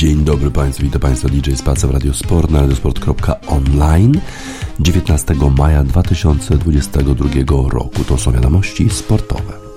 Dzień dobry Państwu, witam Państwa DJ Spaca w Radiosport na radiosport.online 19 maja 2022 roku. To są wiadomości sportowe.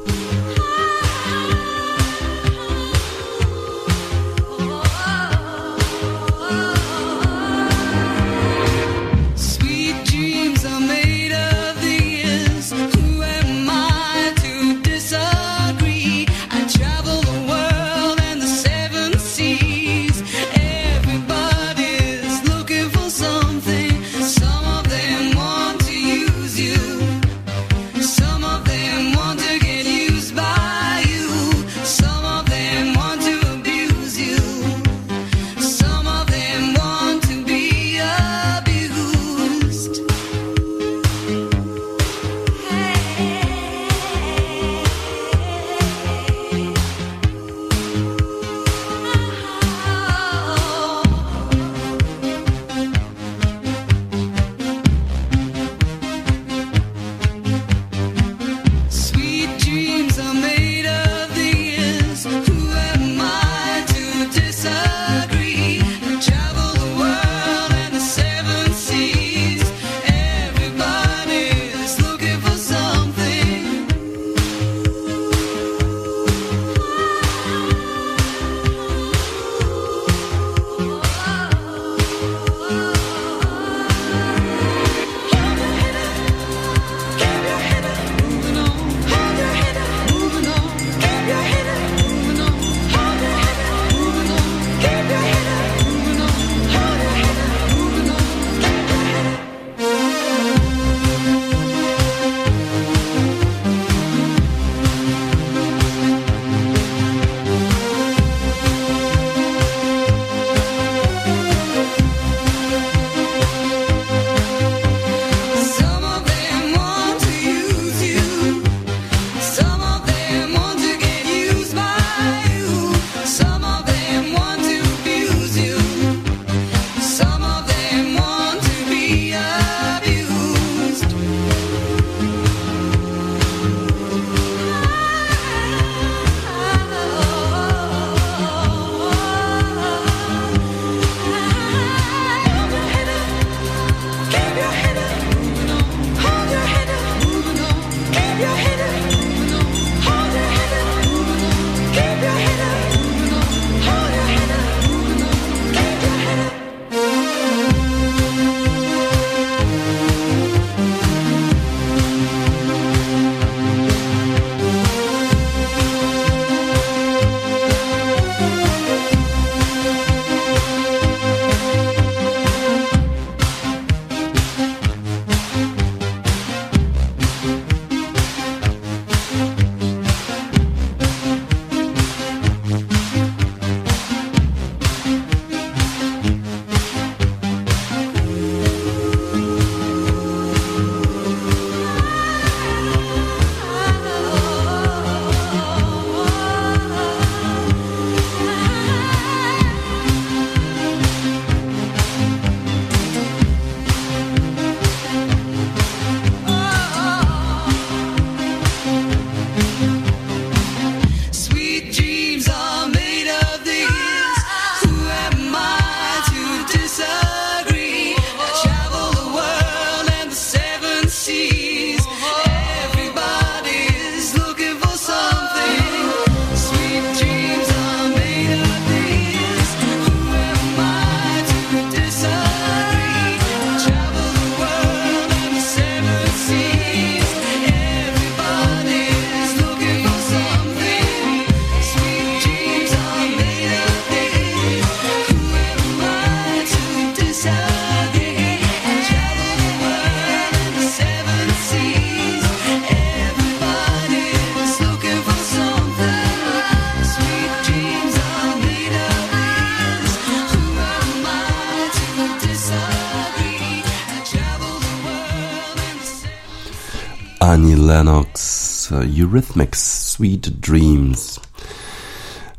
Eurythmics Sweet Dreams.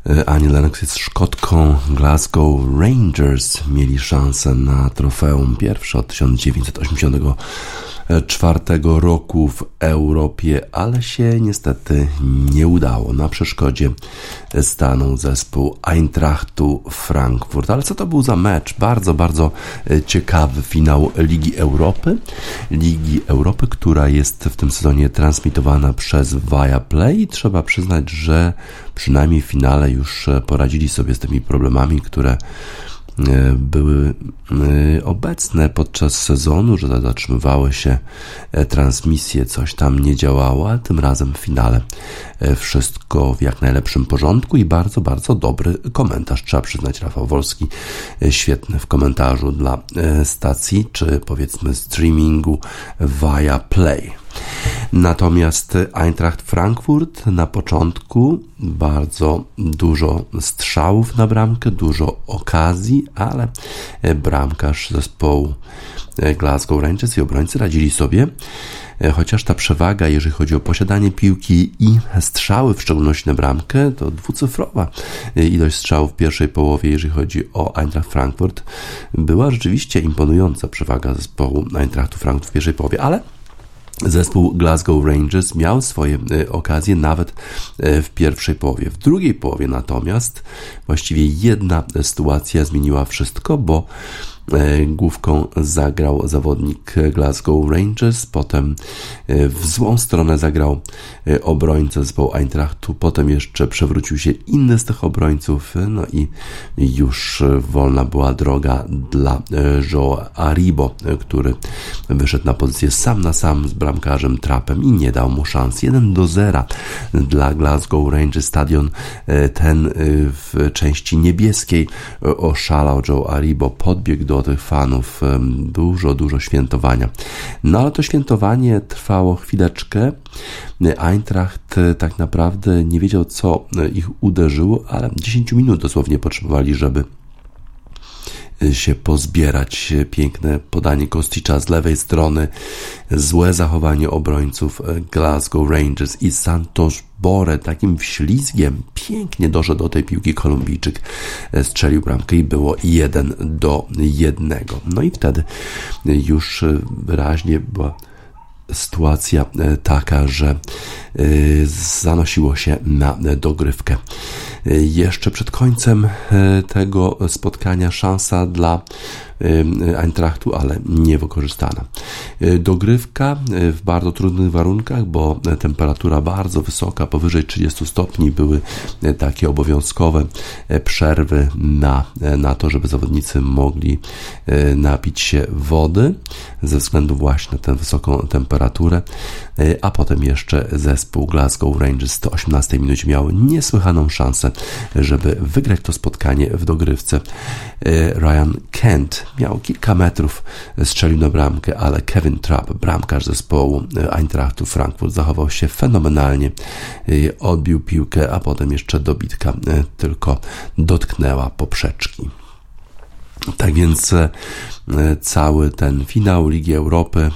E, Annie Lennox jest Szkotką Glasgow Rangers. Mieli szansę na trofeum pierwsze od 1980 czwartego roku w Europie, ale się niestety nie udało. Na przeszkodzie stanął zespół Eintrachtu Frankfurt. Ale co to był za mecz? Bardzo, bardzo ciekawy finał Ligi Europy. Ligi Europy, która jest w tym sezonie transmitowana przez Viaplay trzeba przyznać, że przynajmniej w finale już poradzili sobie z tymi problemami, które E, były e, obecne podczas sezonu, że zatrzymywały się e, transmisje, coś tam nie działało, ale tym razem w finale wszystko w jak najlepszym porządku i bardzo, bardzo dobry komentarz. Trzeba przyznać, Rafał Wolski świetny w komentarzu dla stacji, czy powiedzmy streamingu via Play. Natomiast Eintracht Frankfurt na początku bardzo dużo strzałów na bramkę, dużo okazji, ale bramkarz zespołu Glasgow Rangers i obrońcy radzili sobie. Chociaż ta przewaga, jeżeli chodzi o posiadanie piłki i strzały, w szczególności na bramkę, to dwucyfrowa ilość strzałów w pierwszej połowie, jeżeli chodzi o Eintracht Frankfurt, była rzeczywiście imponująca przewaga zespołu Eintrachtu Frankfurt w pierwszej połowie, ale Zespół Glasgow Rangers miał swoje e, okazje nawet e, w pierwszej połowie. W drugiej połowie natomiast właściwie jedna sytuacja zmieniła wszystko, bo główką zagrał zawodnik Glasgow Rangers, potem e, w złą stronę zagrał e, obrońca zespołu Eintrachtu, potem jeszcze przewrócił się inny z tych obrońców, no i już wolna była droga dla Joe Aribo, który wyszedł na pozycję sam na sam z bramkarzem Trapem i nie dał mu szans. 1 do 0 dla Glasgow Rangers. Stadion ten w części niebieskiej oszalał Joe Aribo, podbiegł do do tych fanów dużo, dużo świętowania. No ale to świętowanie trwało chwileczkę. Eintracht e, tak naprawdę nie wiedział, co e, ich uderzyło, ale 10 minut dosłownie potrzebowali, żeby się pozbierać. Piękne podanie Kosticza z lewej strony, złe zachowanie obrońców Glasgow Rangers i Santos Bore takim wślizgiem pięknie doszedł do tej piłki Kolumbijczyk, strzelił bramkę i było jeden do jednego. No i wtedy już wyraźnie była sytuacja taka, że zanosiło się na dogrywkę. Jeszcze przed końcem tego spotkania szansa dla Eintrachtu, ale nie wykorzystana. Y, dogrywka y, w bardzo trudnych warunkach, bo temperatura bardzo wysoka, powyżej 30 stopni, były y, takie obowiązkowe przerwy na, na to, żeby zawodnicy mogli napić się wody ze względu właśnie na tę wysoką temperaturę, a potem jeszcze zespół Glasgow Rangers w 118 minucie miał niesłychaną szansę, żeby wygrać to spotkanie w dogrywce. Ryan Kent miał kilka metrów, strzelił na bramkę, ale Kevin Trapp, bramkarz zespołu Eintrachtu Frankfurt, zachował się fenomenalnie, odbił piłkę, a potem jeszcze dobitka e, tylko dotknęła poprzeczki. Tak więc e, cały ten finał Ligi Europy e,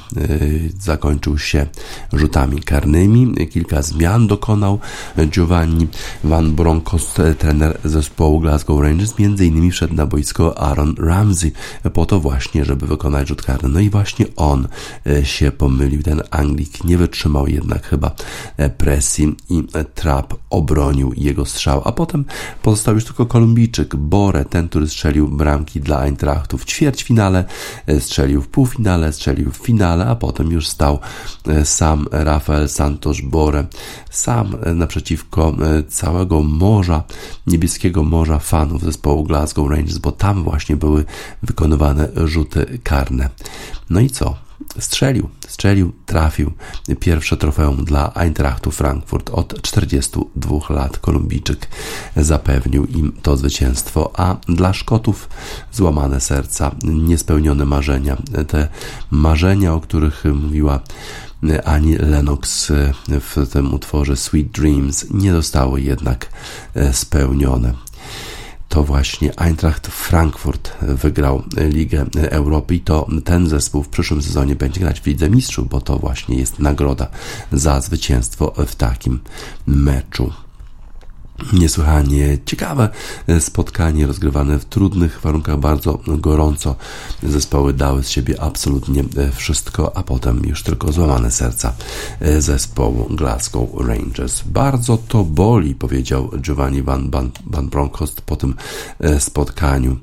zakończył się rzutami karnymi. Kilka zmian dokonał Giovanni Van Bronckhorst, trener zespołu Glasgow Rangers. Między innymi wszedł na boisko Aaron Ramsey po to właśnie, żeby wykonać rzut karny. No i właśnie on e, się pomylił. Ten Anglik nie wytrzymał jednak chyba presji i Trap obronił jego strzał. A potem pozostał już tylko Kolumbijczyk Bore, ten, który strzelił bramki dla Eintrachtu w ćwierćfinale, e, strzelił w półfinale, strzelił w finale, a potem już stał e, sam Rafael Santos Bore, sam e, naprzeciwko całego morza, niebieskiego morza fanów zespołu Glasgow Rangers, bo tam właśnie były wykonywane rzuty karne. No i co? Strzelił, strzelił, trafił. Pierwsze trofeum dla Eintrachtu Frankfurt od 42 lat. Kolumbijczyk zapewnił im to zwycięstwo, a dla Szkotów złamane serca, niespełnione marzenia. Te marzenia, o których mówiła ani Lennox w tym utworze Sweet Dreams nie zostały jednak spełnione to właśnie Eintracht Frankfurt wygrał Ligę Europy i to ten zespół w przyszłym sezonie będzie grać w Lidze Mistrzów, bo to właśnie jest nagroda za zwycięstwo w takim meczu. Niesłychanie ciekawe spotkanie rozgrywane w trudnych warunkach, bardzo gorąco. Zespoły dały z siebie absolutnie wszystko, a potem już tylko złamane serca zespołu Glasgow Rangers. Bardzo to boli, powiedział Giovanni Van, Van, Van Bronckhorst po tym spotkaniu.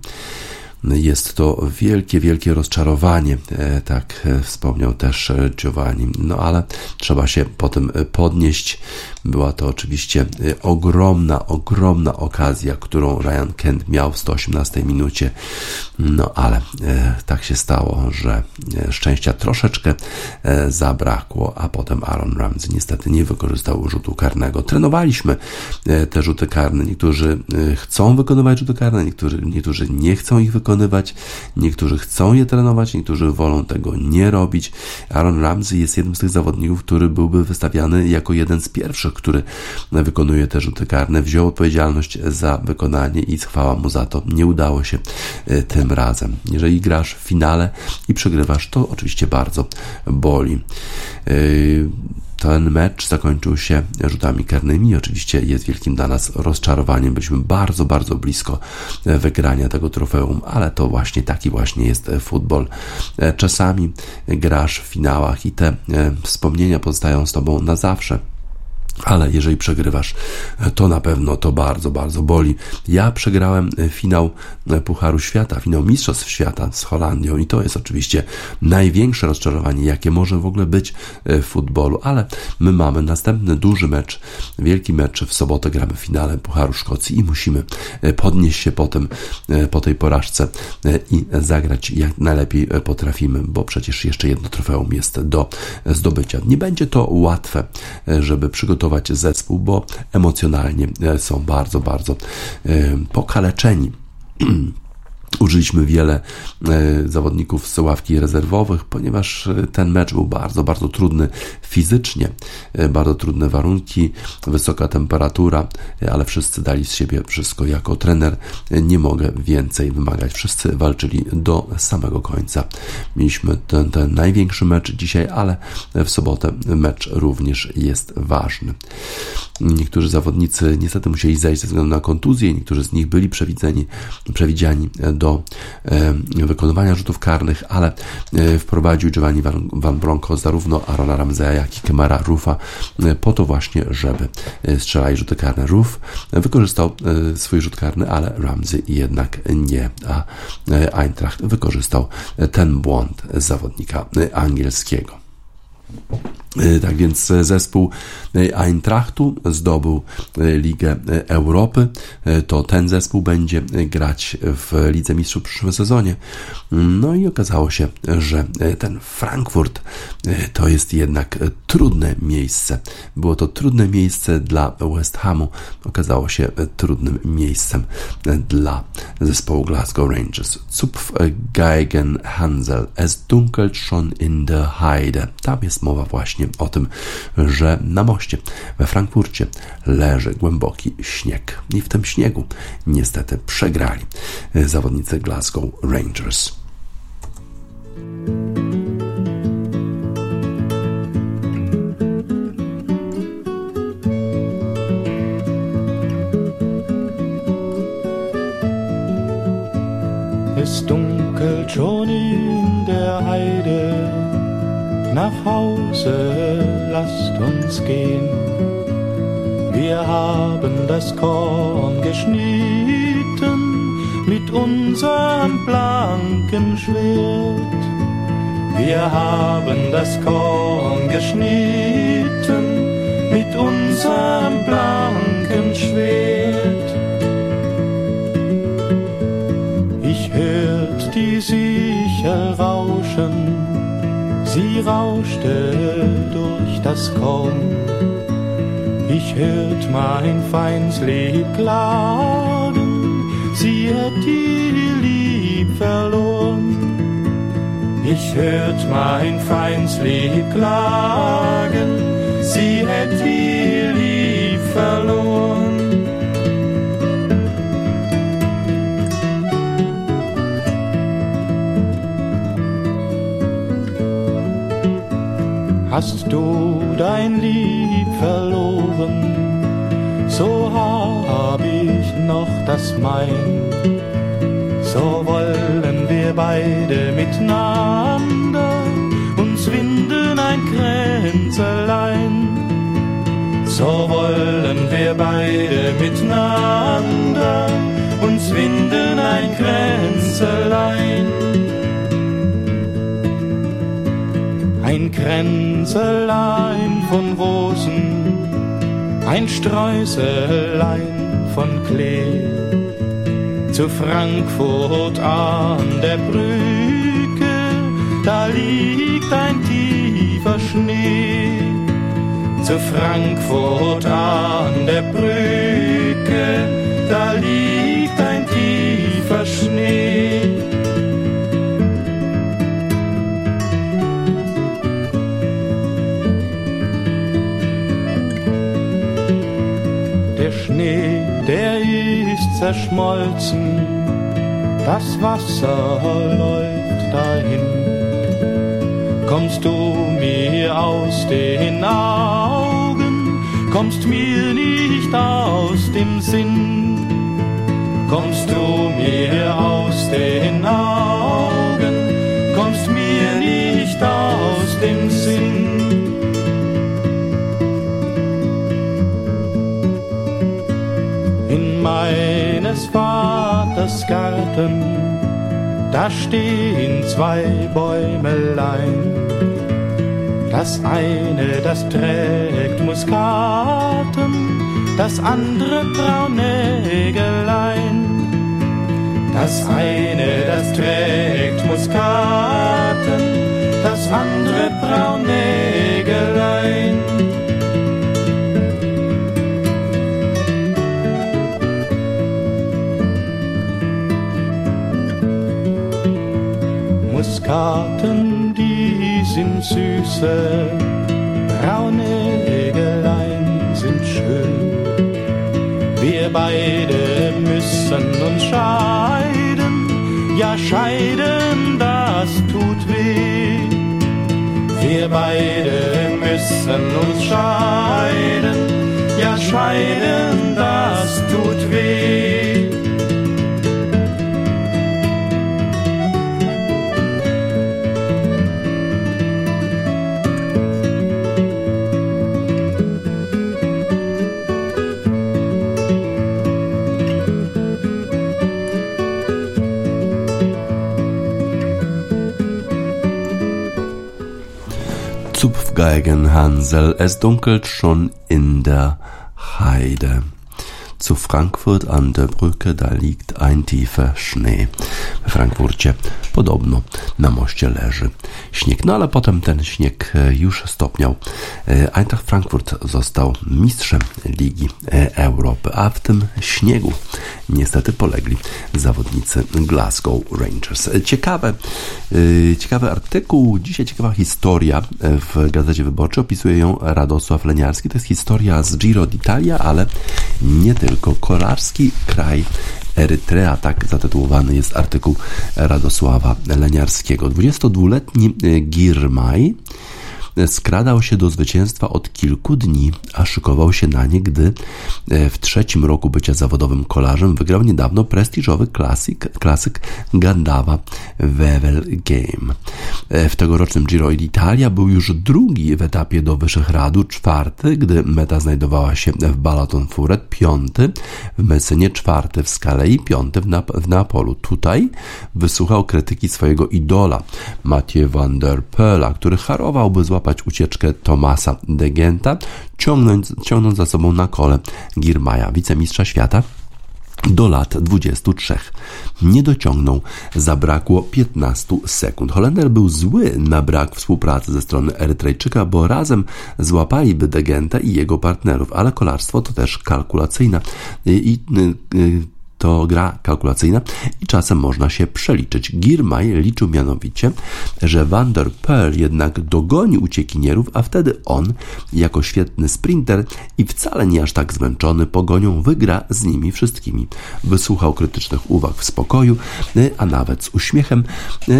Jest to wielkie, wielkie rozczarowanie, e, tak e, wspomniał też e, Giovanni. No ale trzeba się potem podnieść. Była to oczywiście ogromna, ogromna okazja, którą Ryan Kent miał w 118 minucie. No ale tak się stało, że szczęścia troszeczkę zabrakło, a potem Aaron Ramsey niestety nie wykorzystał rzutu karnego. Trenowaliśmy te rzuty karne. Niektórzy chcą wykonywać rzuty karne, niektórzy, niektórzy nie chcą ich wykonywać wykonywać, niektórzy chcą je trenować, niektórzy wolą tego nie robić. Aaron Ramsey jest jednym z tych zawodników, który byłby wystawiany jako jeden z pierwszych, który wykonuje te rzuty karne, wziął odpowiedzialność za wykonanie i chwała mu za to. Nie udało się e, tym razem. Jeżeli grasz w finale i przegrywasz, to oczywiście bardzo boli. E, ten mecz zakończył się rzutami karnymi. Oczywiście jest wielkim dla nas rozczarowaniem. Byliśmy bardzo, bardzo blisko wygrania tego trofeum, ale to właśnie taki właśnie jest futbol. Czasami grasz w finałach i te e, wspomnienia pozostają z tobą na zawsze ale jeżeli przegrywasz, to na pewno to bardzo, bardzo boli. Ja przegrałem finał Pucharu Świata, finał Mistrzostw Świata z Holandią i to jest oczywiście największe rozczarowanie, jakie może w ogóle być w futbolu, ale my mamy następny duży mecz, wielki mecz w sobotę gramy w finale Pucharu Szkocji i musimy podnieść się potem po tej porażce i zagrać jak najlepiej potrafimy, bo przecież jeszcze jedno trofeum jest do zdobycia. Nie będzie to łatwe, żeby przygotować zespół, bo emocjonalnie e, są bardzo, bardzo e, pokaleczeni. Użyliśmy wiele e, zawodników z ławki rezerwowych, ponieważ e, ten mecz był bardzo, bardzo trudny fizycznie, e, bardzo trudne warunki, wysoka temperatura, ale wszyscy dali z siebie wszystko. Jako trener nie mogę więcej wymagać. Wszyscy walczyli do samego końca. Mieliśmy ten, ten największy mecz dzisiaj, ale w sobotę mecz również jest ważny. Niektórzy zawodnicy niestety musieli zejść ze względu na kontuzję, niektórzy z nich byli przewidziani, przewidziani do e, wykonywania rzutów karnych, ale e, wprowadził Giovanni Van, Van Bronco zarówno Arona Ramseya, jak i Kemara Rufa e, po to właśnie, żeby strzelali rzuty karne. Ruf wykorzystał swój rzut karny, ale Ramsey jednak nie, a Eintracht wykorzystał ten błąd zawodnika angielskiego. Tak więc zespół Eintrachtu zdobył e, Ligę Europy. E, to ten zespół będzie grać w Lidze Mistrzów w przyszłym sezonie. No i okazało się, że ten Frankfurt e, to jest jednak trudne miejsce. Było to trudne miejsce dla West Hamu. Okazało się trudnym miejscem dla zespołu Glasgow Rangers. Zupf Geigen Hansel. Es dunkelt schon in der Heide. Tam jest mowa właśnie o tym, że na moście we Frankfurcie leży głęboki śnieg. I w tym śniegu niestety przegrali zawodnicy Glasgow Rangers. Nach Hause lasst uns gehen. Wir haben das Korn geschnitten mit unserem blanken Schwert. Wir haben das Korn geschnitten mit unserem blanken Schwert. Ich hört die Sichel rauschen, rauschte durch das Korn. Ich hört mein feins Lieb klagen, sie hat ihr Lieb verloren. Ich hört mein feins Lieb klagen, sie hat ihr Lieb verloren. Hast du dein Lieb verloren, so hab ich noch das Mein. So wollen wir beide miteinander uns winden ein Kränzelein. So wollen wir beide miteinander uns winden ein Kränzelein. Kränzelein von Rosen, ein Sträußelein von Klee. Zu Frankfurt an der Brücke, da liegt ein tiefer Schnee. Zu Frankfurt an der Brücke, da liegt ein tiefer Schnee. Zerschmolzen, das Wasser läuft dahin. Kommst du mir aus den Augen, kommst mir nicht aus dem Sinn. Kommst du mir aus den Augen, kommst mir nicht aus dem Sinn. Vaters Garten, da stehen zwei Bäumelein. Das eine, das trägt Muskaten, das andere Braunägelein. Das eine, das trägt Muskaten, das andere Braunägelein. Muskaten, die sind süße, braune Egelein sind schön. Wir beide müssen uns scheiden, ja scheiden, das tut weh. Wir beide müssen uns scheiden, ja scheiden, das tut weh. Zupfgeigenhansel, es dunkelt schon in der Heide. Zu Frankfurt an der Brücke, da liegt ein tiefer Schnee. W podobno na moście leży śnieg. No ale potem ten śnieg e, już stopniał. E, Eintracht Frankfurt został mistrzem Ligi e, Europy, a w tym śniegu niestety polegli zawodnicy Glasgow Rangers. Ciekawe, ciekawy artykuł, dzisiaj ciekawa historia w Gazecie Wyborczej, opisuje ją Radosław Leniarski. To jest historia z Giro d'Italia, ale nie tylko. Kolarski kraj Erytrea, tak zatytułowany jest artykuł Radosława Leniarskiego. 22-letni Girmay skradał się do zwycięstwa od kilku dni, a szykował się na nie, gdy e, w trzecim roku bycia zawodowym kolarzem wygrał niedawno prestiżowy klasyk, klasyk Gandava Wevel Game. E, w tegorocznym Giro d'Italia był już drugi w etapie do Wyszehradu, czwarty, gdy meta znajdowała się w Balaton Furet, piąty w Messynie, czwarty w Skalei, piąty w, Nap w Neapolu. Tutaj wysłuchał krytyki swojego idola Mathieu van der Poela, który harowałby złapać złapać ucieczkę Tomasa de Genta, ciągnąc, ciągnąc za sobą na kole Girmaja, wicemistrza świata do lat 23. Nie dociągnął, zabrakło 15 sekund. Holender był zły na brak współpracy ze strony Erytrejczyka, bo razem złapaliby Degenta i jego partnerów, ale kolarstwo to też kalkulacyjna i, i, i to gra kalkulacyjna i czasem można się przeliczyć. Girmay liczył mianowicie, że Van der Poel jednak dogoni uciekinierów, a wtedy on, jako świetny sprinter i wcale nie aż tak zmęczony pogonią, wygra z nimi wszystkimi. Wysłuchał krytycznych uwag w spokoju, a nawet z uśmiechem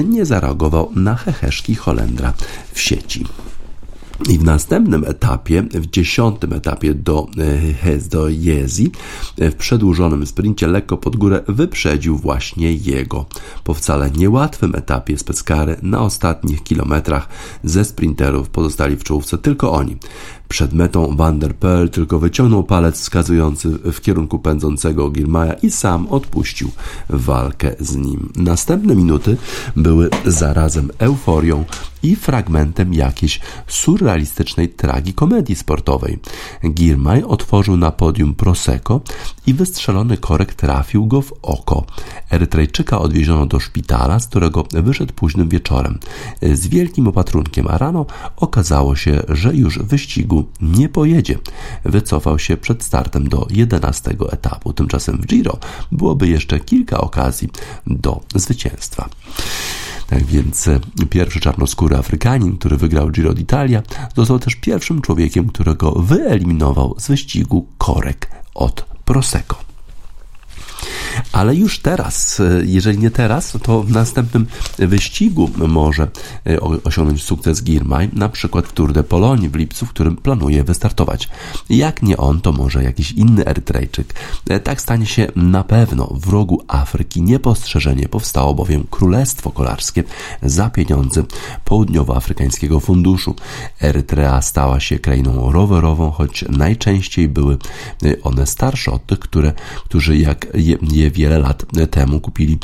nie zareagował na heheszki Holendra w sieci. I w następnym etapie, w dziesiątym etapie do, e, do Jezi, w przedłużonym sprincie lekko pod górę wyprzedził właśnie jego. Po wcale niełatwym etapie speckary na ostatnich kilometrach ze sprinterów pozostali w czołówce tylko oni. Przed metą Van der Pearl tylko wyciągnął palec wskazujący w kierunku pędzącego Girmaja i sam odpuścił walkę z nim. Następne minuty były zarazem euforią i fragmentem jakiejś surrealistycznej tragikomedii sportowej. Girmay otworzył na podium Prosecco i wystrzelony korek trafił go w oko. Erytrejczyka odwieziono do szpitala, z którego wyszedł późnym wieczorem. Z wielkim opatrunkiem, a rano okazało się, że już wyścigu nie pojedzie. Wycofał się przed startem do 11 etapu. Tymczasem w Giro byłoby jeszcze kilka okazji do zwycięstwa. Tak więc e, pierwszy czarnoskóry Afrykanin, który wygrał Giro d'Italia, został też pierwszym człowiekiem, którego wyeliminował z wyścigu korek od Prosecco. Ale już teraz, e, jeżeli nie teraz, to w następnym wyścigu może e, osiągnąć sukces Girmay, na przykład w Tour de Pologne w lipcu, w którym planuje wystartować. Jak nie on, to może jakiś inny Erytrejczyk. E, tak stanie się na pewno. W rogu Afryki niepostrzeżenie powstało bowiem Królestwo Kolarskie za pieniądze Południowoafrykańskiego Funduszu. Erytrea stała się krainą rowerową, choć najczęściej były one starsze od tych, które, którzy jak je, je wiele lat temu kupili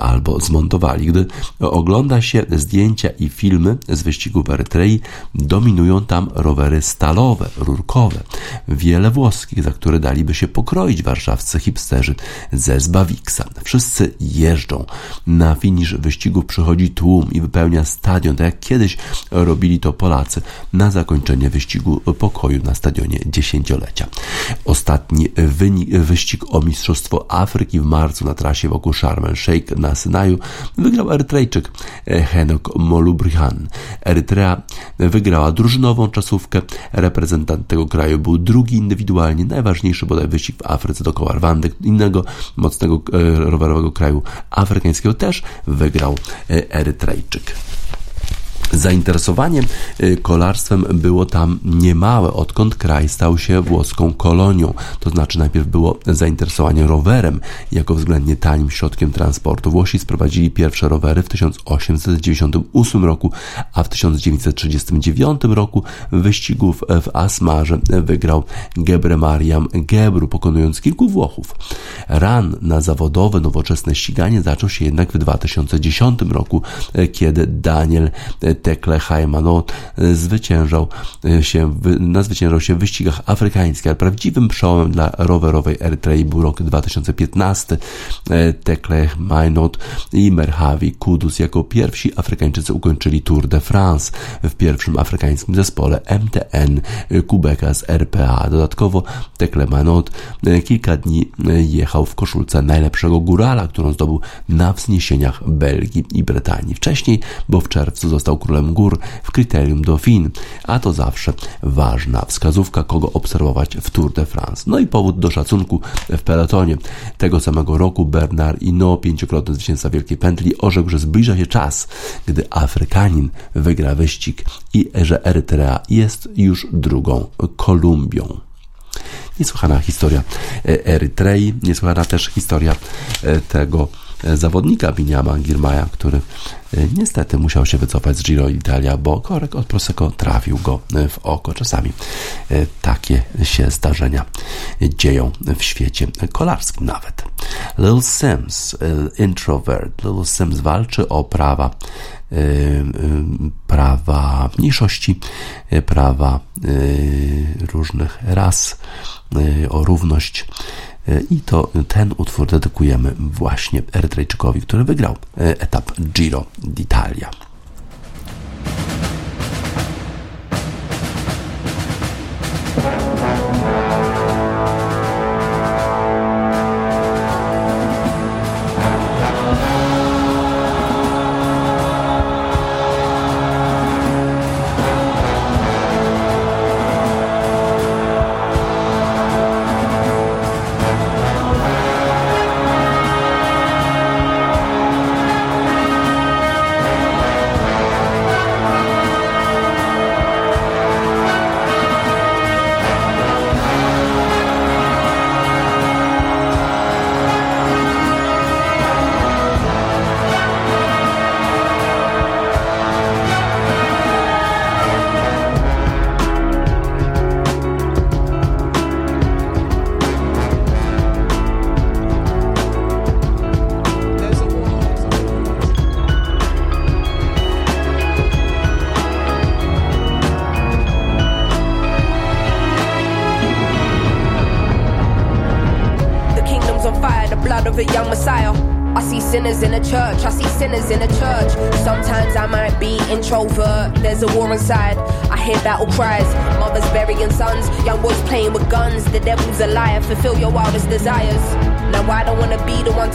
albo zmontowali. Gdy ogląda się zdjęcia i filmy z wyścigu w Erytrei, dominują tam rowery stalowe, rurkowe, wiele włoskich, za które daliby się pokroić warszawscy hipsterzy ze Zbawiksa. Wszyscy jeżdżą. Na finisz wyścigu przychodzi tłum i wypełnia stadion, tak jak kiedyś robili to Polacy na zakończenie wyścigu pokoju na stadionie dziesięciolecia. Ostatni wynik, wyścig o Mistrzostwo Afryki w marcu na trasie wokół Sharm el-Sheikh na Synaju wygrał Erytrejczyk e, Henok Molubrihan. Erytrea wygrała drużynową czasówkę. Reprezentant tego kraju był drugi indywidualnie, najważniejszy bodaj wyścig w Afryce dookoła Rwandy, innego mocnego e, rowerowego kraju afrykańskiego też wygrał e, Erytrejczyk. Zainteresowanie y, kolarstwem było tam niemałe, odkąd kraj stał się włoską kolonią. To znaczy najpierw było zainteresowanie rowerem jako względnie tanim środkiem transportu. Włosi sprowadzili pierwsze rowery w 1898 roku, a w 1939 roku wyścigów w Asmarze wygrał Gebre Mariam Gebru, pokonując kilku Włochów. Ran na zawodowe, nowoczesne ściganie zaczął się jednak w 2010 roku, y, kiedy Daniel Tekle Haymanot e, zwyciężał e, się, na zwyciężał się w wyścigach afrykańskich, ale prawdziwym przełomem dla rowerowej Erytrei był rok 2015. E, Tekle Haymanot i Merhavi Kudus jako pierwsi Afrykańczycy ukończyli Tour de France w pierwszym afrykańskim zespole MTN Kubeka z RPA. Dodatkowo Tekle Haymanot kilka dni jechał w koszulce najlepszego górala, którą zdobył na wzniesieniach Belgii i Brytanii. Wcześniej, bo w czerwcu został królem gór w kryterium Dauphin, a to zawsze ważna wskazówka, kogo obserwować w Tour de France. No i powód do szacunku w peletonie. Tego samego roku Bernard Hinault, pięciokrotny zwycięzca Wielkiej Pętli, orzekł, że zbliża się czas, gdy Afrykanin wygra wyścig i że Erytrea jest już drugą Kolumbią. Niesłychana historia Erytrei, niesłychana też historia e, tego E, zawodnika Biniama Girmaya, który e, niestety musiał się wycofać z Giro Italia, bo korek od Prosecco trafił go e, w oko. Czasami takie się zdarzenia dzieją w świecie kolarskim nawet. Lil Sims, introvert. Lil Sims walczy o prawa prawa mniejszości, prawa różnych ras, o równość i to ten utwór dedykujemy właśnie Erytrejczykowi, który wygrał e, etap Giro d'Italia.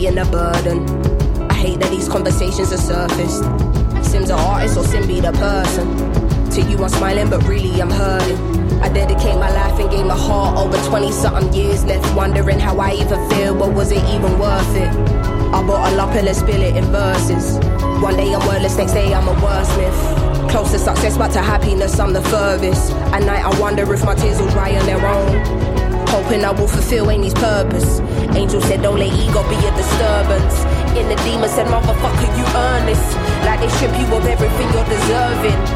Being a burden. I hate that these conversations are surfaced. Sim's an artist or Sim be the person. To you, I'm smiling, but really I'm hurting. I dedicate my life and gave my heart over 20 something years left, wondering how I even feel, but was it even worth it? I bottle up and then spill it in verses. One day I'm wordless, next day I'm a wordsmith. Close to success, but to happiness, I'm the furthest. At night, I wonder if my tears will dry on their own. Hoping I will fulfill Amy's purpose. Angel said, Don't let ego be a disturbance. In the demon said, Motherfucker, you earn this. Like they strip you of everything you're deserving.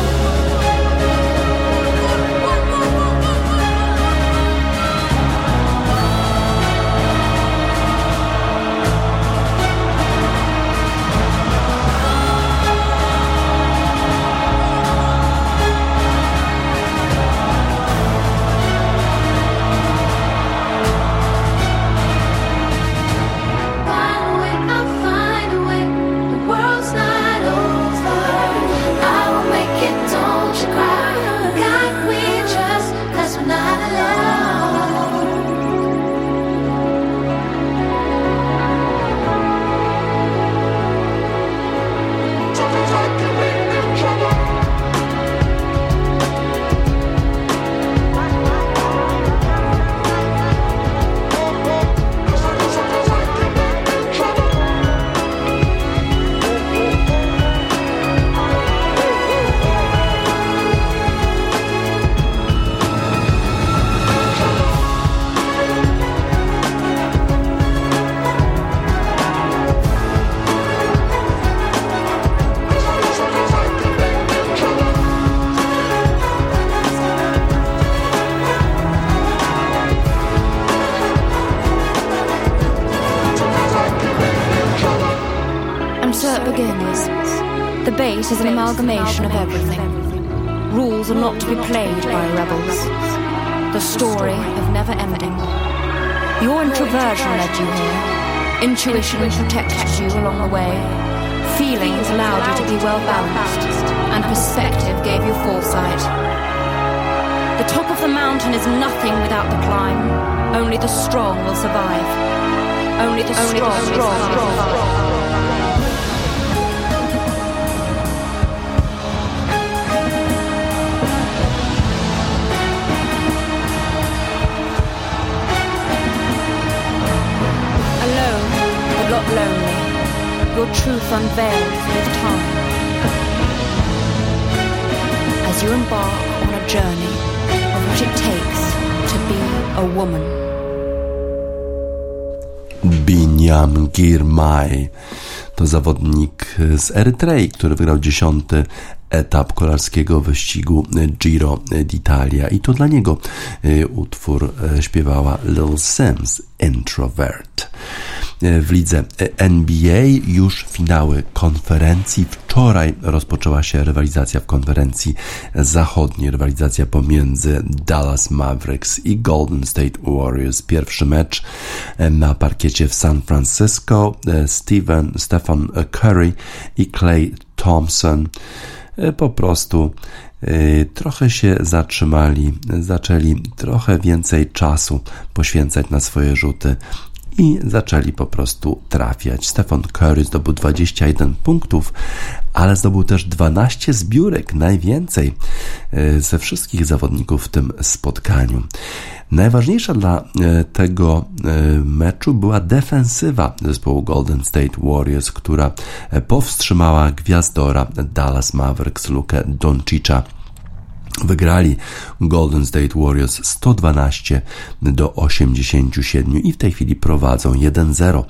Amalgamation of everything. Rules are not to be played by rebels. The story of never ending. Your introversion led you here. Intuition protected you along the way. Feelings allowed you to be well balanced. And perspective gave you foresight. The top of the mountain is nothing without the climb. Only the strong will survive. Only the strong, will survive. Lonely, your truth unveiled with time. As you embark on a journey of what it takes to be a woman. Binyam Girmay to zawodnik z Erytrei, który wygrał dziesiąty etap kolarskiego wyścigu Giro d'Italia i to dla niego utwór śpiewała Lil Sims Introvert w lidze NBA już finały konferencji. Wczoraj rozpoczęła się rywalizacja w konferencji zachodniej, rywalizacja pomiędzy Dallas Mavericks i Golden State Warriors. Pierwszy mecz na parkiecie w San Francisco. Steven, Stephen Curry i Clay Thompson po prostu e, trochę się zatrzymali, zaczęli trochę więcej czasu poświęcać na swoje rzuty i zaczęli po prostu trafiać. Stefan Curry zdobył 21 punktów, ale zdobył też 12 zbiórek, najwięcej e, ze wszystkich zawodników w tym spotkaniu. Najważniejsza dla e, tego e, meczu była defensywa zespołu Golden State Warriors, która powstrzymała gwiazdora Dallas Mavericks Luke Doncicza Wygrali Golden State Warriors 112 do 87 i w tej chwili prowadzą 1-0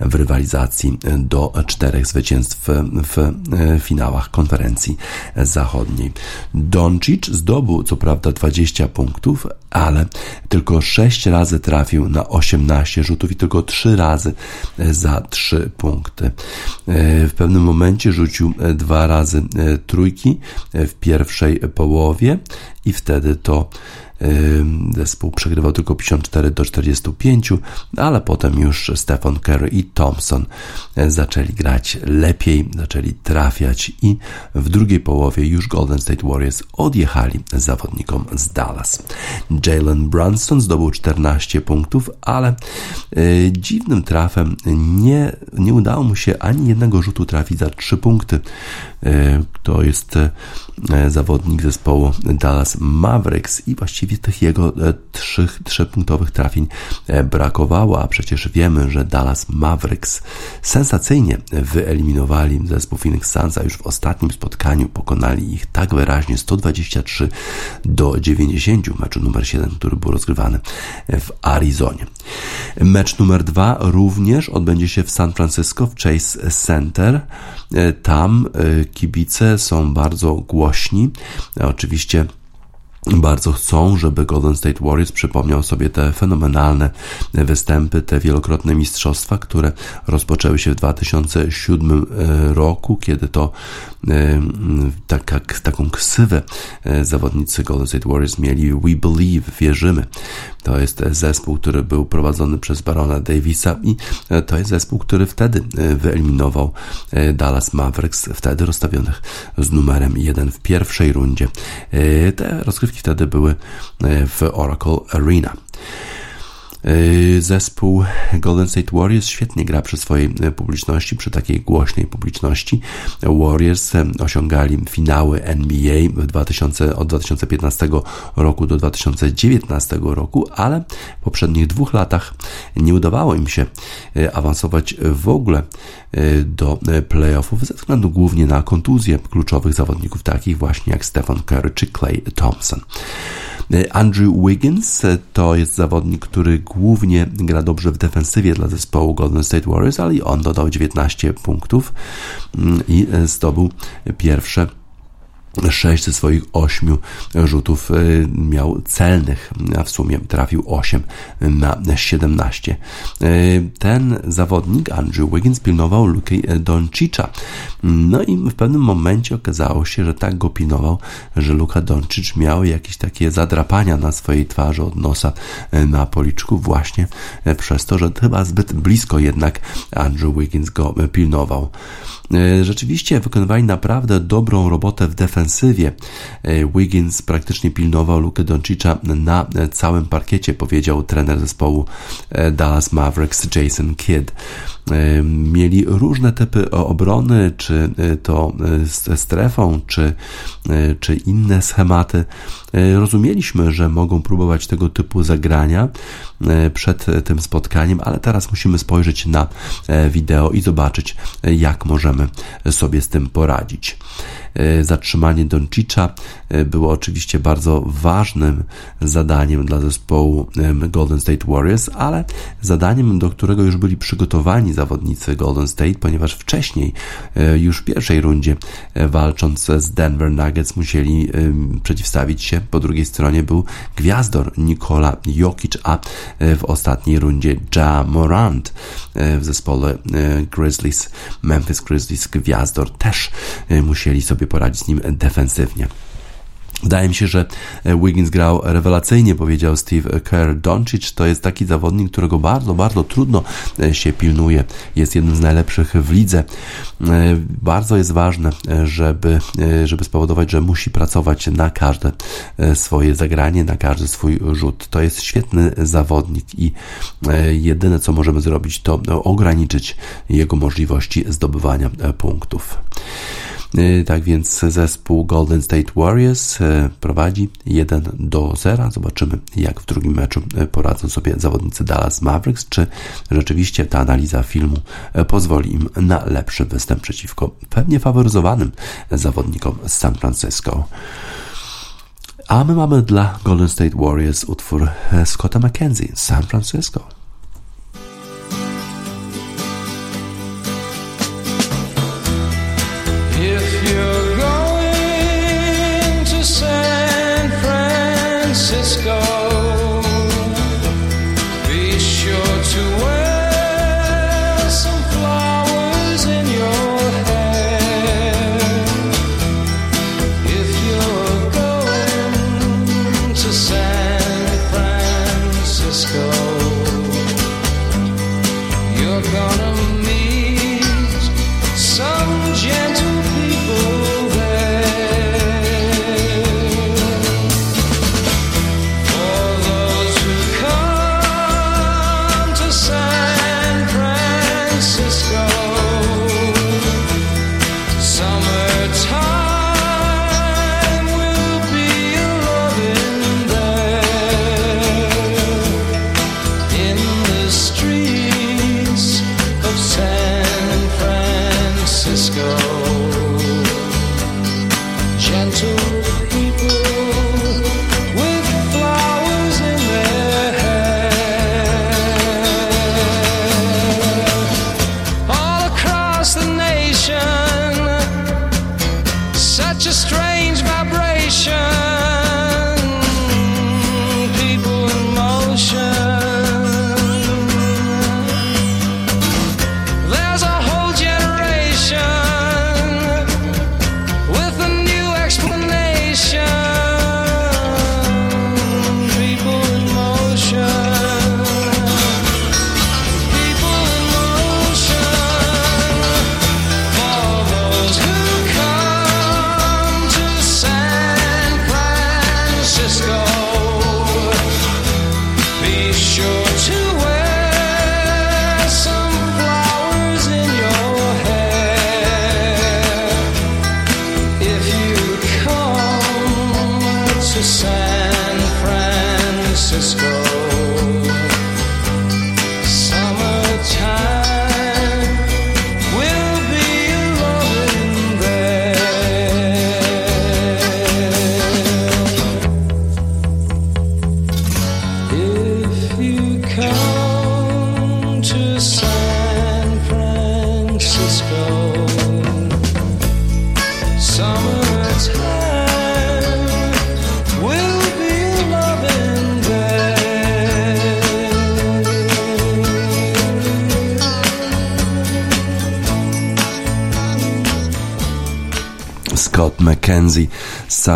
w rywalizacji do czterech zwycięstw w finałach konferencji zachodniej. Doncic zdobył co prawda 20 punktów, ale tylko 6 razy trafił na 18 rzutów i tylko 3 razy za 3 punkty. W pewnym momencie rzucił dwa razy trójki w pierwszej połowie i wtedy to Zespół przegrywał tylko 54 do 45, ale potem już Stephen Curry i Thompson e, zaczęli grać lepiej, zaczęli trafiać i w drugiej połowie już Golden State Warriors odjechali zawodnikom z Dallas. Jalen Brunson zdobył 14 punktów, ale e, dziwnym trafem nie, nie udało mu się ani jednego rzutu trafić za 3 punkty. E, to jest zawodnik zespołu Dallas Mavericks i właściwie tych jego e, trzech, trzypunktowych trafień e, brakowało, a przecież wiemy, że Dallas Mavericks sensacyjnie wyeliminowali zespół Phoenix Suns, a już w ostatnim spotkaniu pokonali ich tak wyraźnie 123 do 90 meczu numer 7, który był rozgrywany w Arizonie. Mecz numer 2 również odbędzie się w San Francisco w Chase Center. E, tam kibice są bardzo głośni. Oczywiście bardzo chcą, żeby Golden State Warriors przypomniał sobie te fenomenalne występy, te wielokrotne mistrzostwa, które rozpoczęły się w 2007 e, roku, kiedy to e, tak, taką ksywę e, zawodnicy Golden State Warriors mieli We Believe, wierzymy. To jest zespół, który był prowadzony przez Barona Davisa i to jest zespół, który wtedy wyeliminował Dallas Mavericks, wtedy rozstawionych z numerem 1 w pierwszej rundzie. Te rozgrywki wtedy były w Oracle Arena. Yy, zespół Golden State Warriors świetnie gra przy swojej e, publiczności, przy takiej głośnej publiczności. Warriors e, osiągali finały NBA w 2000, od 2015 roku do 2019 roku, ale w poprzednich dwóch latach nie udawało im się e, awansować w ogóle do playoffów ze względu głównie na kontuzje kluczowych zawodników takich właśnie jak Stephen Curry czy Clay Thompson. Andrew Wiggins to jest zawodnik, który głównie gra dobrze w defensywie dla zespołu Golden State Warriors, ale i on dodał 19 punktów mm, i zdobył pierwsze sześć ze swoich ośmiu rzutów y, miał celnych, a w sumie trafił 8 na 17. Y, ten zawodnik, Andrew Wiggins, pilnował Luki Doncicza. No i w pewnym momencie okazało się, że tak go pilnował, że Luka Doncic miał jakieś takie zadrapania na swojej twarzy od nosa y, na policzku właśnie przez to, że chyba zbyt blisko jednak Andrew Wiggins go pilnował. E, rzeczywiście wykonywali naprawdę dobrą robotę w defensywie. E, Wiggins praktycznie pilnował Lukę Doncicza na całym parkiecie, powiedział trener zespołu e, Dallas Mavericks Jason Kidd. Mieli różne typy obrony, czy to strefą, czy, czy inne schematy rozumieliśmy, że mogą próbować tego typu zagrania przed tym spotkaniem, ale teraz musimy spojrzeć na wideo i zobaczyć, jak możemy sobie z tym poradzić. E, zatrzymanie Doncicza e, było oczywiście bardzo ważnym zadaniem dla zespołu Golden State Warriors, ale zadaniem, do którego już byli przygotowani zawodnicy Golden State, ponieważ wcześniej, e, już w pierwszej rundzie, walcząc z Denver Nuggets, musieli przeciwstawić się. Po drugiej stronie był gwiazdor Nikola Jokic, a w ostatniej rundzie Ja Morant w zespole Grizzlies, Memphis Grizzlies, gwiazdor też musieli sobie sobie poradzić z nim defensywnie. Wydaje mi się, że Wiggins grał rewelacyjnie, powiedział Steve Kerr. Doncic to jest taki zawodnik, którego bardzo, bardzo trudno e, się pilnuje. Jest jednym z najlepszych w lidze. E, bardzo jest ważne, e, żeby, żeby spowodować, że musi pracować na każde swoje zagranie, na każdy swój rzut. To jest świetny zawodnik i jedyne, co możemy zrobić, to ograniczyć jego możliwości zdobywania punktów. Y, tak więc zespół Golden State Warriors y, prowadzi 1 do 0. Zobaczymy, jak w drugim meczu y, poradzą sobie zawodnicy Dallas Mavericks, czy rzeczywiście ta analiza filmu pozwoli im na lepszy występ przeciwko pewnie faworyzowanym zawodnikom z San Francisco. A my mamy dla Golden State Warriors utwór Scotta McKenzie, San Francisco.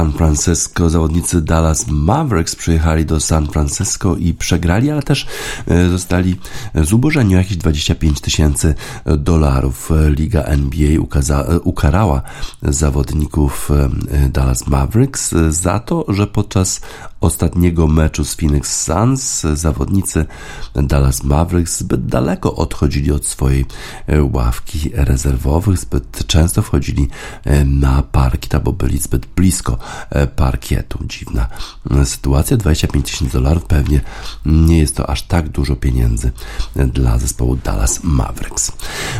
San Francisco. Zawodnicy Dallas Mavericks przyjechali do San Francisco i przegrali, ale też e, zostali zubożeni o jakieś 25 tysięcy dolarów. Liga NBA ukaza, ukarała zawodników e, Dallas Mavericks za to, że podczas ostatniego meczu z Phoenix Suns zawodnicy Dallas Mavericks zbyt daleko odchodzili od swojej e, ławki rezerwowych, zbyt często wchodzili na parki, albo byli zbyt blisko tego parkietu. Dziwna sytuacja. 25 tysięcy dolarów pewnie nie jest to aż tak dużo pieniędzy dla zespołu Dallas Mavericks.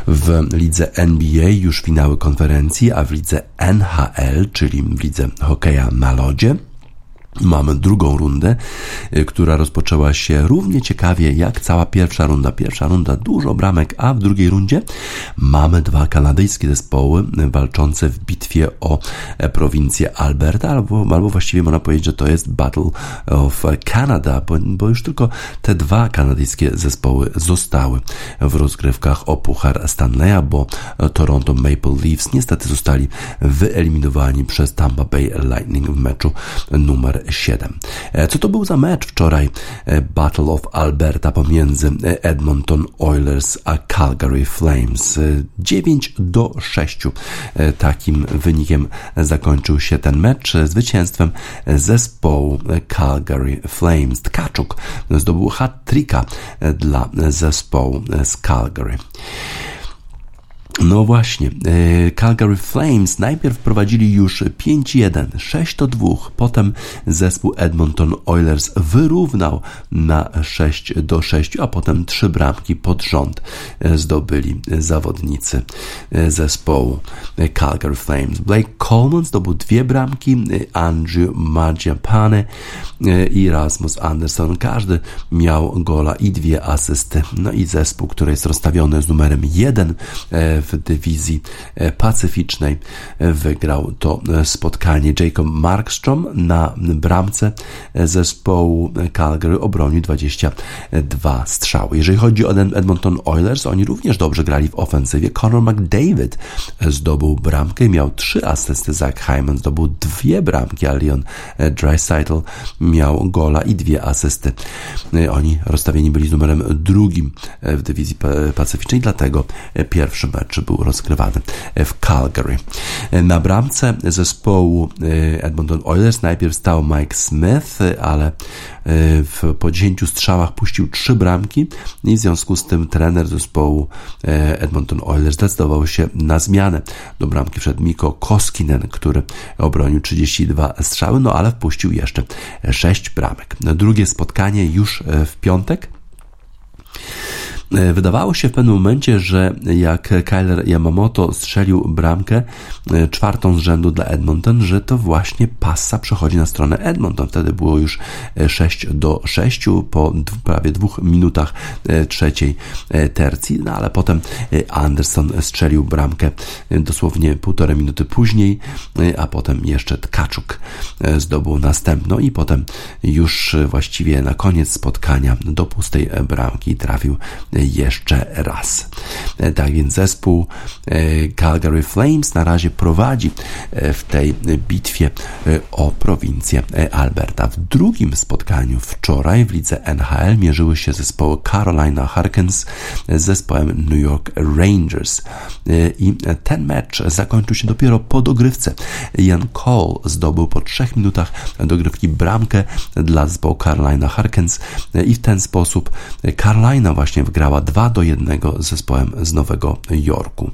W lidze NBA już finały konferencji, a w lidze NHL, czyli w lidze hokeja na lodzie, Mamy drugą rundę, y, która rozpoczęła się równie ciekawie jak cała pierwsza runda. Pierwsza runda dużo bramek, a w drugiej rundzie mamy dwa kanadyjskie zespoły walczące w bitwie o e, prowincję Alberta, albo, albo właściwie można powiedzieć, że to jest Battle of Canada, bo, bo już tylko te dwa kanadyjskie zespoły zostały w rozgrywkach o Puchar Stanleya, bo Toronto Maple Leafs niestety zostali wyeliminowani przez Tampa Bay Lightning w meczu numer 7. E, co to był za mecz wczoraj? E, Battle of Alberta pomiędzy e, Edmonton Oilers a Calgary Flames. 9 do 6. Takim wynikiem zakończył się ten mecz zwycięstwem zespołu Calgary Flames. Tkaczuk zdobył hat-tricka dla zespołu z Calgary. No właśnie, e, Calgary Flames najpierw prowadzili już 5-1, 6-2, potem zespół Edmonton Oilers wyrównał na 6-6, a potem trzy bramki pod rząd e, zdobyli zawodnicy e, zespołu Calgary Flames. Blake Coleman zdobył dwie bramki, Andrew Madziapane i Rasmus Anderson. Każdy miał gola i dwie asysty. No i zespół, który jest rozstawiony z numerem 1 w w dywizji e, pacyficznej wygrał to e, spotkanie. Jacob Markstrom na bramce e, zespołu Calgary obronił 22 strzały. Jeżeli chodzi o Edmonton Oilers, oni również dobrze grali w ofensywie. Conor McDavid zdobył bramkę miał trzy asysty. Zach Hyman zdobył dwie bramki, a Leon Dreisaitl miał gola i dwie asysty. Oni rozstawieni byli numerem drugim w dywizji pacyficznej, dlatego pierwszy mecz był rozgrywany w Calgary. Na bramce zespołu e, Edmonton Oilers najpierw stał Mike Smith, ale e, w, po 10 strzałach puścił trzy bramki i w związku z tym trener zespołu e, Edmonton Oilers zdecydował się na zmianę. Do bramki wszedł Miko Koskinen, który obronił 32 strzały, no ale wpuścił jeszcze 6 bramek. Drugie spotkanie już w piątek wydawało się w pewnym momencie, że jak Kyler Yamamoto strzelił bramkę e, czwartą z rzędu dla Edmonton, że to właśnie passa przechodzi na stronę Edmonton. Wtedy było już 6 e, do 6 po prawie dwóch minutach trzeciej tercji, no ale potem Anderson strzelił bramkę dosłownie półtorej minuty później, a potem jeszcze Tkaczuk zdobył następną i potem już właściwie na koniec spotkania do pustej bramki trafił jeszcze raz. E, tak więc zespół e, Calgary Flames na razie prowadzi e, w tej bitwie o prowincję Alberta. W drugim spotkaniu wczoraj w lidze NHL mierzyły się zespoły Carolina Hurricanes z zespołem New York Rangers. I ten mecz zakończył się dopiero po dogrywce. Ian Cole zdobył po trzech minutach dogrywki bramkę dla zespołu Carolina Hurricanes i w ten sposób Carolina właśnie wygrała 2 do 1 z zespołem z Nowego Jorku.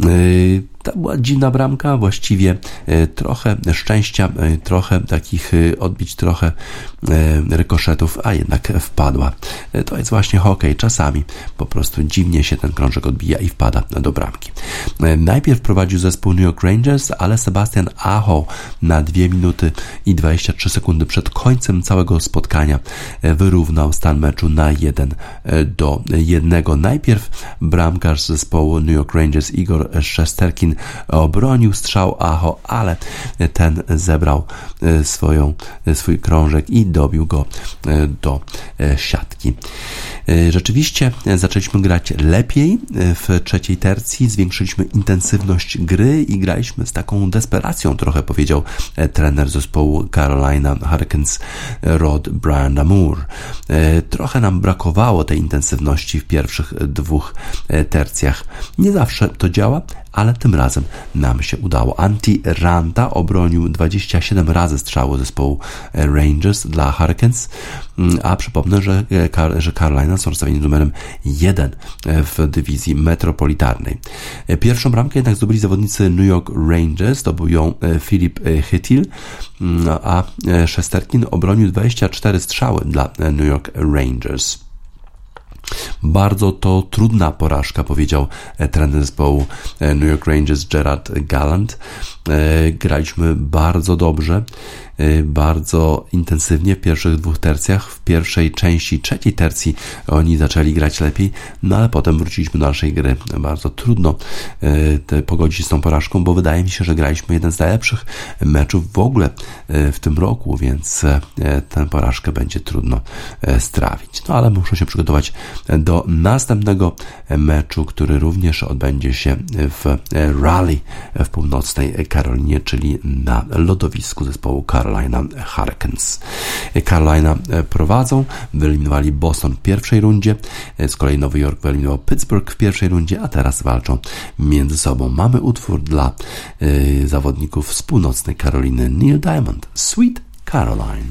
Yy, to była dziwna bramka, właściwie e, trochę szczęścia, e, trochę takich e, odbić, trochę rykoszetów, a jednak wpadła. To jest właśnie hokej. Czasami po prostu dziwnie się ten krążek odbija i wpada do bramki. Najpierw prowadził zespół New York Rangers, ale Sebastian Aho na 2 minuty i 23 sekundy przed końcem całego spotkania wyrównał stan meczu na 1 do 1. Najpierw bramkarz zespołu New York Rangers Igor Szesterkin obronił strzał Aho, ale ten zebrał e, swoją, e, swój krążek i dobił go e, do siatki. Rzeczywiście zaczęliśmy grać lepiej w trzeciej tercji, zwiększyliśmy intensywność gry i graliśmy z taką desperacją, trochę powiedział trener zespołu Carolina Hurricanes Rod Brian Amour. Trochę nam brakowało tej intensywności w pierwszych dwóch tercjach. Nie zawsze to działa, ale tym razem nam się udało. Anti Ranta obronił 27 razy strzały zespołu Rangers dla Hurricanes, mm, a przypomnę, że, że Carolina są rozstawieni numerem 1 w dywizji metropolitarnej. Pierwszą bramkę jednak zdobyli zawodnicy New York Rangers, to był ją Filip Hytil, mm, a Szesterkin obronił 24 strzały dla New York Rangers. Bardzo to trudna porażka, powiedział e, trener zespołu e, New York Rangers Gerard Gallant. E, graliśmy bardzo dobrze Y, bardzo intensywnie w pierwszych dwóch tercjach. W pierwszej części trzeciej tercji oni zaczęli grać lepiej, no ale potem wróciliśmy do naszej gry. Bardzo trudno y, pogodzić się z tą porażką, bo wydaje mi się, że graliśmy jeden z najlepszych meczów w ogóle w tym roku, więc tę porażkę będzie trudno strawić. No ale muszę się przygotować do następnego meczu, który również odbędzie się w Raleigh w północnej Karolinie, czyli na lodowisku zespołu Carolina Hurricanes. Carolina e, prowadzą, wyeliminowali Boston w pierwszej rundzie, e, z kolei Nowy Jork wyeliminował Pittsburgh w pierwszej rundzie, a teraz walczą między sobą. Mamy utwór dla y, zawodników z północnej Karoliny Neil Diamond, Sweet Caroline.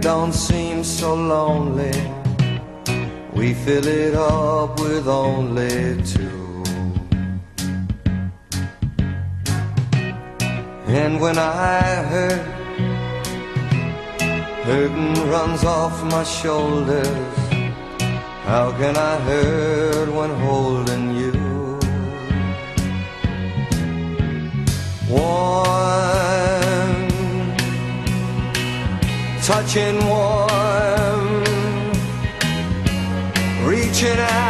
Don't seem so lonely. We fill it up with only two. And when I hurt, hurting runs off my shoulders. How can I hurt when holding you? Warm, touching warm, reaching out,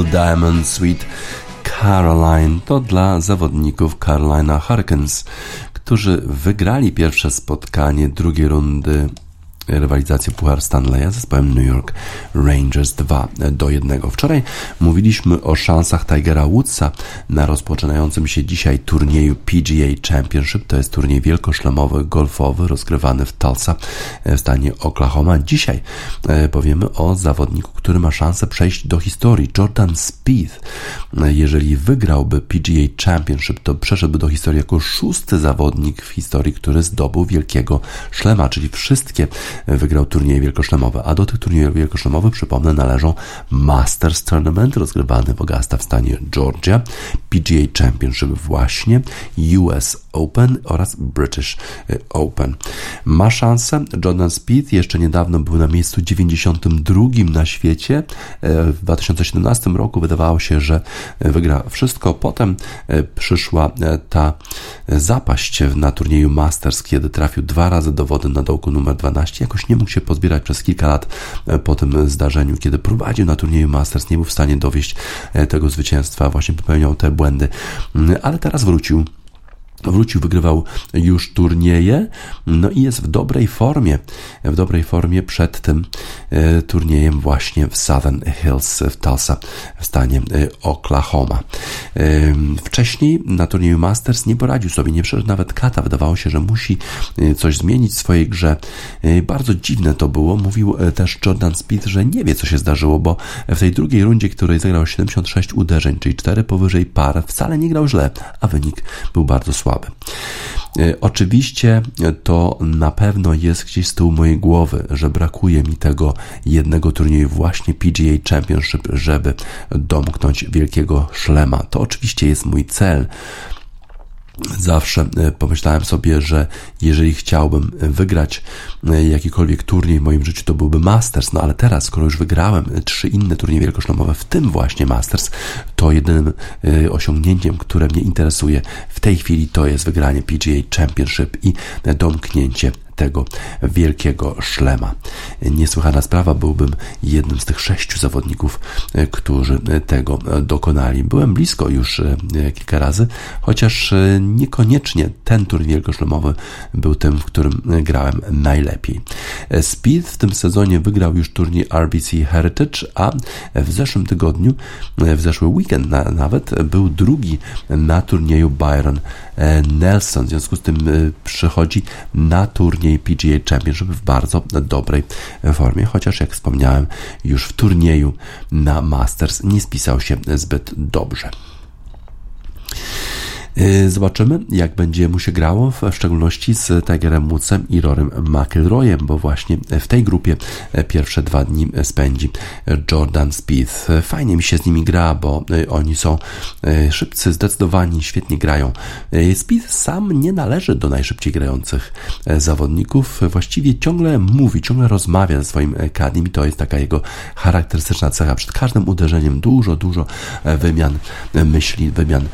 Neil Diamond Sweet Caroline. To dla zawodników Carolina Hurricanes, którzy wygrali pierwsze spotkanie drugiej rundy rywalizację Puchar Stanleya z zespołem New York Rangers 2 do 1. Wczoraj mówiliśmy o szansach Tigera Woodsa na rozpoczynającym się dzisiaj turnieju PGA Championship. To jest turniej wielkoszlemowy, golfowy, rozgrywany w Tulsa w stanie Oklahoma. Dzisiaj powiemy o zawodniku, który ma szansę przejść do historii. Jordan Spieth. Jeżeli wygrałby PGA Championship, to przeszedłby do historii jako szósty zawodnik w historii, który zdobył wielkiego szlema, czyli wszystkie wygrał turnieje wielkoszlemowe. A do tych turniejów wielkoszlemowych, przypomnę, należą Masters Tournament rozgrywany w Augusta w stanie Georgia, PGA Championship właśnie, US Open oraz British Open. Ma szansę. Jordan Speed jeszcze niedawno był na miejscu 92 na świecie. W 2017 roku wydawało się, że wygra wszystko. Potem przyszła ta zapaść na turnieju Masters, kiedy trafił dwa razy do wody na dołku numer 12. Jakoś nie mógł się pozbierać przez kilka lat po tym zdarzeniu, kiedy prowadził na turnieju Masters, nie był w stanie dowieść tego zwycięstwa, właśnie popełniał te błędy, ale teraz wrócił wrócił, wygrywał już turnieje, no i jest w dobrej formie, w dobrej formie przed tym e, turniejem właśnie w Southern Hills w Tulsa w stanie e, Oklahoma. E, wcześniej na turnieju Masters nie poradził sobie, nie przeszedł nawet kata, wydawało się, że musi coś zmienić w swojej grze. Bardzo dziwne to było, mówił też Jordan Speed, że nie wie co się zdarzyło, bo w tej drugiej rundzie, której zagrał 76 uderzeń, czyli 4 powyżej par, wcale nie grał źle, a wynik był bardzo słaby słaby. E, oczywiście to na pewno jest gdzieś z tyłu mojej głowy, że brakuje mi tego jednego turnieju właśnie PGA Championship, żeby domknąć wielkiego szlema. To oczywiście jest mój cel zawsze e, pomyślałem sobie, że jeżeli chciałbym wygrać e, jakikolwiek turniej w moim życiu, to byłby Masters. No ale teraz, skoro już wygrałem trzy inne turnieje wielkoszlemowe, w tym właśnie Masters, to jedynym e, osiągnięciem, które mnie interesuje w tej chwili, to jest wygranie PGA Championship i domknięcie tego wielkiego szlema. Niesłychana sprawa, byłbym jednym z tych sześciu zawodników, e, którzy tego dokonali. Byłem blisko już e, kilka razy, chociaż e, niekoniecznie ten turniej wielkoszlemowy był tym, w którym grałem najlepiej. Speed w tym sezonie wygrał już turniej RBC Heritage, a w zeszłym tygodniu, w zeszły weekend nawet, był drugi na turnieju Byron Nelson. W związku z tym przychodzi na turniej turniej PGA Championship w bardzo dobrej formie, chociaż jak wspomniałem, już w turnieju na Masters nie spisał się zbyt dobrze. Y, zobaczymy, jak będzie mu się grało, w szczególności z Tigerem Woodsem i Rorym McIlroyem, bo właśnie w tej grupie pierwsze dwa dni spędzi Jordan Spieth. Fajnie mi się z nimi gra, bo oni są szybcy, zdecydowani, świetnie grają. Spieth sam nie należy do najszybciej grających zawodników. Właściwie ciągle mówi, ciągle rozmawia ze swoim kadiem i to jest taka jego charakterystyczna cecha. Przed każdym uderzeniem dużo, dużo wymian myśli, wymian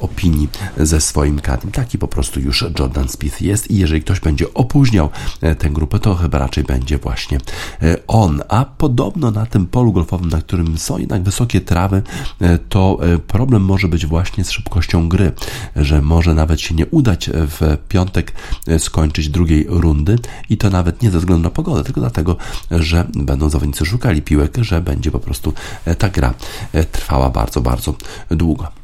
opinii ze swoim kadem. Taki po prostu już Jordan Spieth jest i jeżeli ktoś będzie opóźniał e, tę grupę, to chyba raczej będzie właśnie e, on. A podobno na tym polu golfowym, na którym są jednak wysokie trawy, e, to problem może być właśnie z szybkością gry, że może nawet się nie udać w piątek skończyć drugiej rundy i to nawet nie ze względu na pogodę, tylko dlatego, że będą zawodnicy szukali piłek, że będzie po prostu ta gra trwała bardzo, bardzo długo.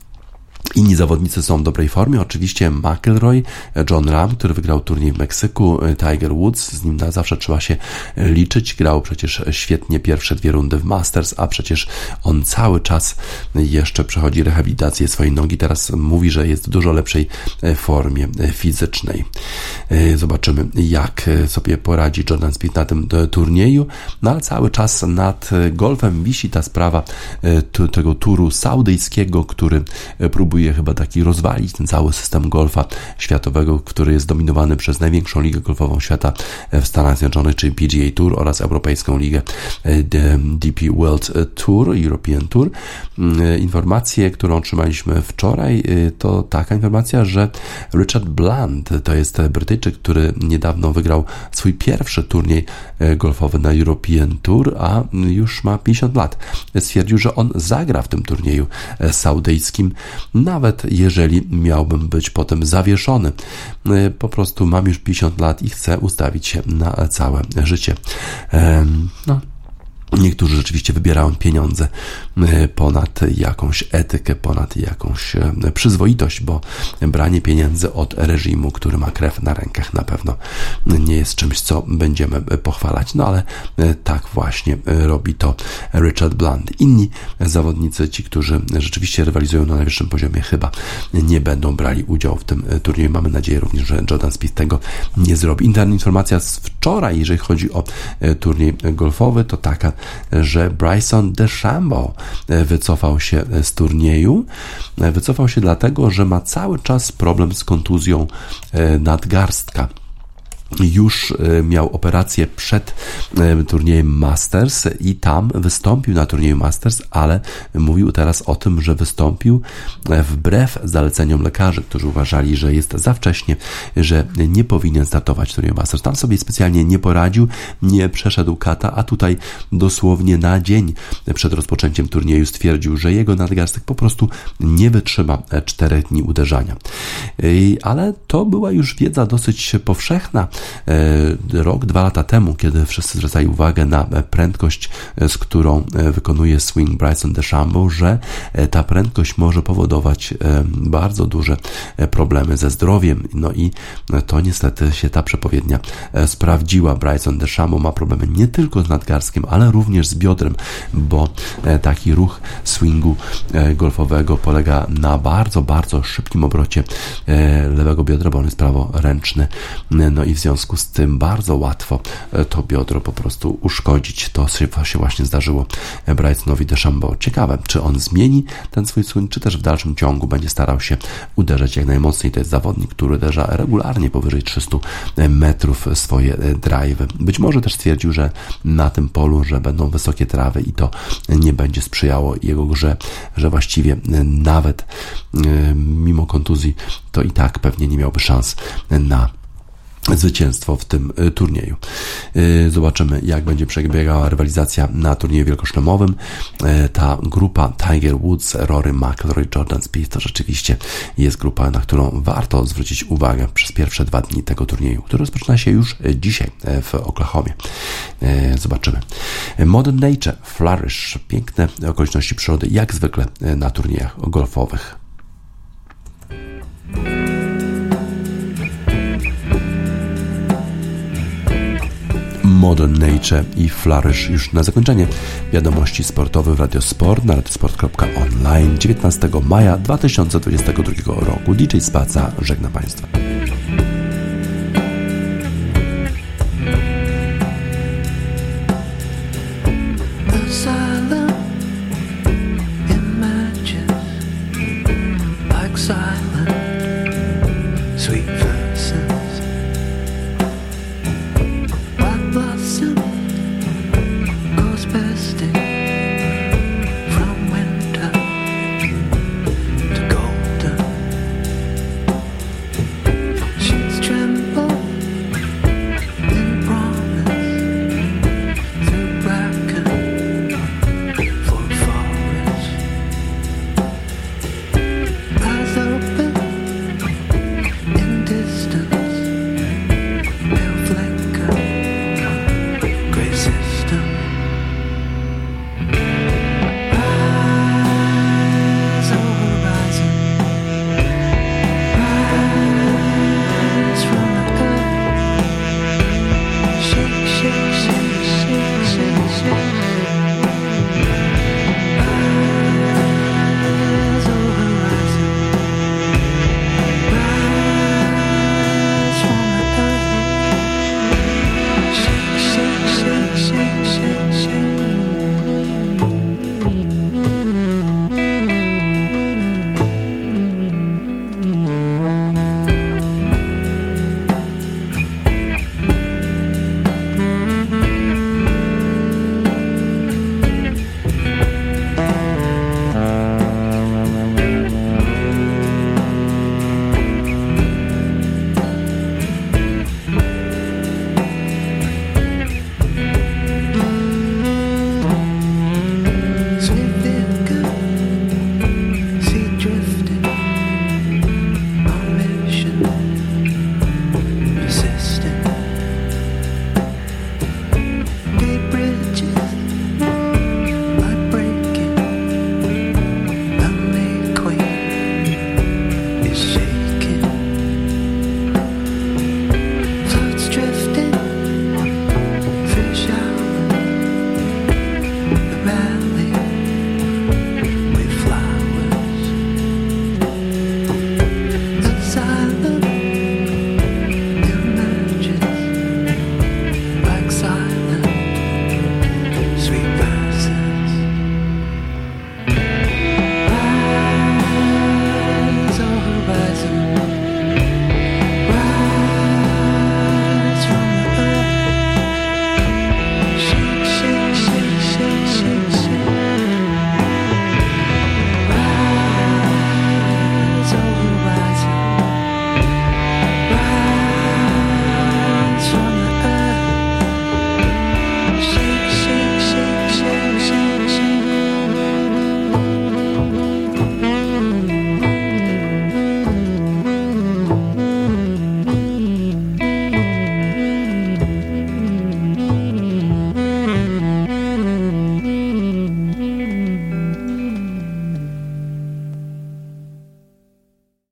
Inni zawodnicy są w dobrej formie. Oczywiście McElroy, John Ram, który wygrał turniej w Meksyku, Tiger Woods, z nim na zawsze trzeba się liczyć. Grał przecież świetnie pierwsze dwie rundy w Masters, a przecież on cały czas jeszcze przechodzi rehabilitację swojej nogi. Teraz mówi, że jest w dużo lepszej formie fizycznej. Zobaczymy, jak sobie poradzi Jordan Speed na tym turnieju. No ale cały czas nad golfem wisi ta sprawa tego turu saudyjskiego, który próbuje próbuje chyba taki rozwalić ten cały system golfa światowego, który jest dominowany przez największą ligę golfową świata w Stanach Zjednoczonych, czyli PGA Tour oraz Europejską Ligę e, DP World Tour, European Tour. Mm, e, informację, którą otrzymaliśmy wczoraj, e, to taka informacja, że Richard Blunt to jest Brytyjczyk, który niedawno wygrał swój pierwszy turniej golfowy na European Tour, a już ma 50 lat. Stwierdził, że on zagra w tym turnieju saudyjskim. Nawet jeżeli miałbym być potem zawieszony. Po prostu mam już 50 lat i chcę ustawić się na całe życie. No, Niektórzy rzeczywiście wybierają pieniądze e, ponad jakąś etykę, ponad jakąś e, przyzwoitość, bo branie pieniędzy od reżimu, który ma krew na rękach, na pewno nie jest czymś, co będziemy pochwalać. No ale e, tak właśnie robi to Richard Blunt. Inni zawodnicy, ci, którzy rzeczywiście rywalizują na najwyższym poziomie, chyba nie będą brali udziału w tym turnieju. Mamy nadzieję również, że Jordan Spieth tego nie zrobi. Interna informacja z wczoraj, jeżeli chodzi o turniej golfowy, to taka, że Bryson DeChambeau e, wycofał się z turnieju. E, wycofał się dlatego, że ma cały czas problem z kontuzją e, nadgarstka już e, miał operację przed e, turniejem Masters i tam wystąpił na turnieju Masters, ale mówił teraz o tym, że wystąpił e, wbrew zaleceniom lekarzy, którzy uważali, że jest za wcześnie, że nie powinien startować turnieju Masters. Tam sobie specjalnie nie poradził, nie przeszedł kata, a tutaj dosłownie na dzień przed rozpoczęciem turnieju stwierdził, że jego nadgarstek po prostu nie wytrzyma czterech dni uderzania. Ale to była już wiedza dosyć powszechna, rok, dwa lata temu, kiedy wszyscy zwracali uwagę na prędkość, e, z którą e, wykonuje swing Bryson DeChambeau, że ta prędkość może powodować bardzo duże problemy ze zdrowiem. No i to niestety się ta przepowiednia sprawdziła. Bryson DeChambeau ma problemy nie tylko z nadgarskiem, ale również z biodrem, bo taki ruch swingu golfowego polega na bardzo, bardzo szybkim obrocie lewego biodra, bo on jest praworęczny. No i w związku z tym bardzo łatwo e, to biodro po prostu uszkodzić. To się właśnie zdarzyło Brightonowi DeChambeau. Ciekawe, czy on zmieni ten swój swing, czy też w dalszym ciągu będzie starał się uderzać jak najmocniej. To jest zawodnik, który uderza regularnie powyżej 300 metrów swoje e, drive. Być może też stwierdził, że na tym polu, że będą wysokie trawy i to nie będzie sprzyjało jego grze, że właściwie e, nawet mimo kontuzji to i tak pewnie nie miałby szans na zwycięstwo w tym y, turnieju. Y, zobaczymy, jak będzie przebiegała rywalizacja na turnieju wielkoszlemowym. Y, ta grupa Tiger Woods, Rory McIlroy, Jordan Spieth to rzeczywiście jest grupa, na którą warto zwrócić uwagę przez pierwsze dwa dni tego turnieju, który rozpoczyna się już dzisiaj w Oklahomie. Zobaczymy. Modern Nature, Flourish, piękne okoliczności przyrody, jak zwykle na turniejach golfowych. Modern Nature i Flourish. Już na zakończenie wiadomości sportowe w Radiosport na radiosport.online 19 maja 2022 roku. DJ Spaca żegna Państwa.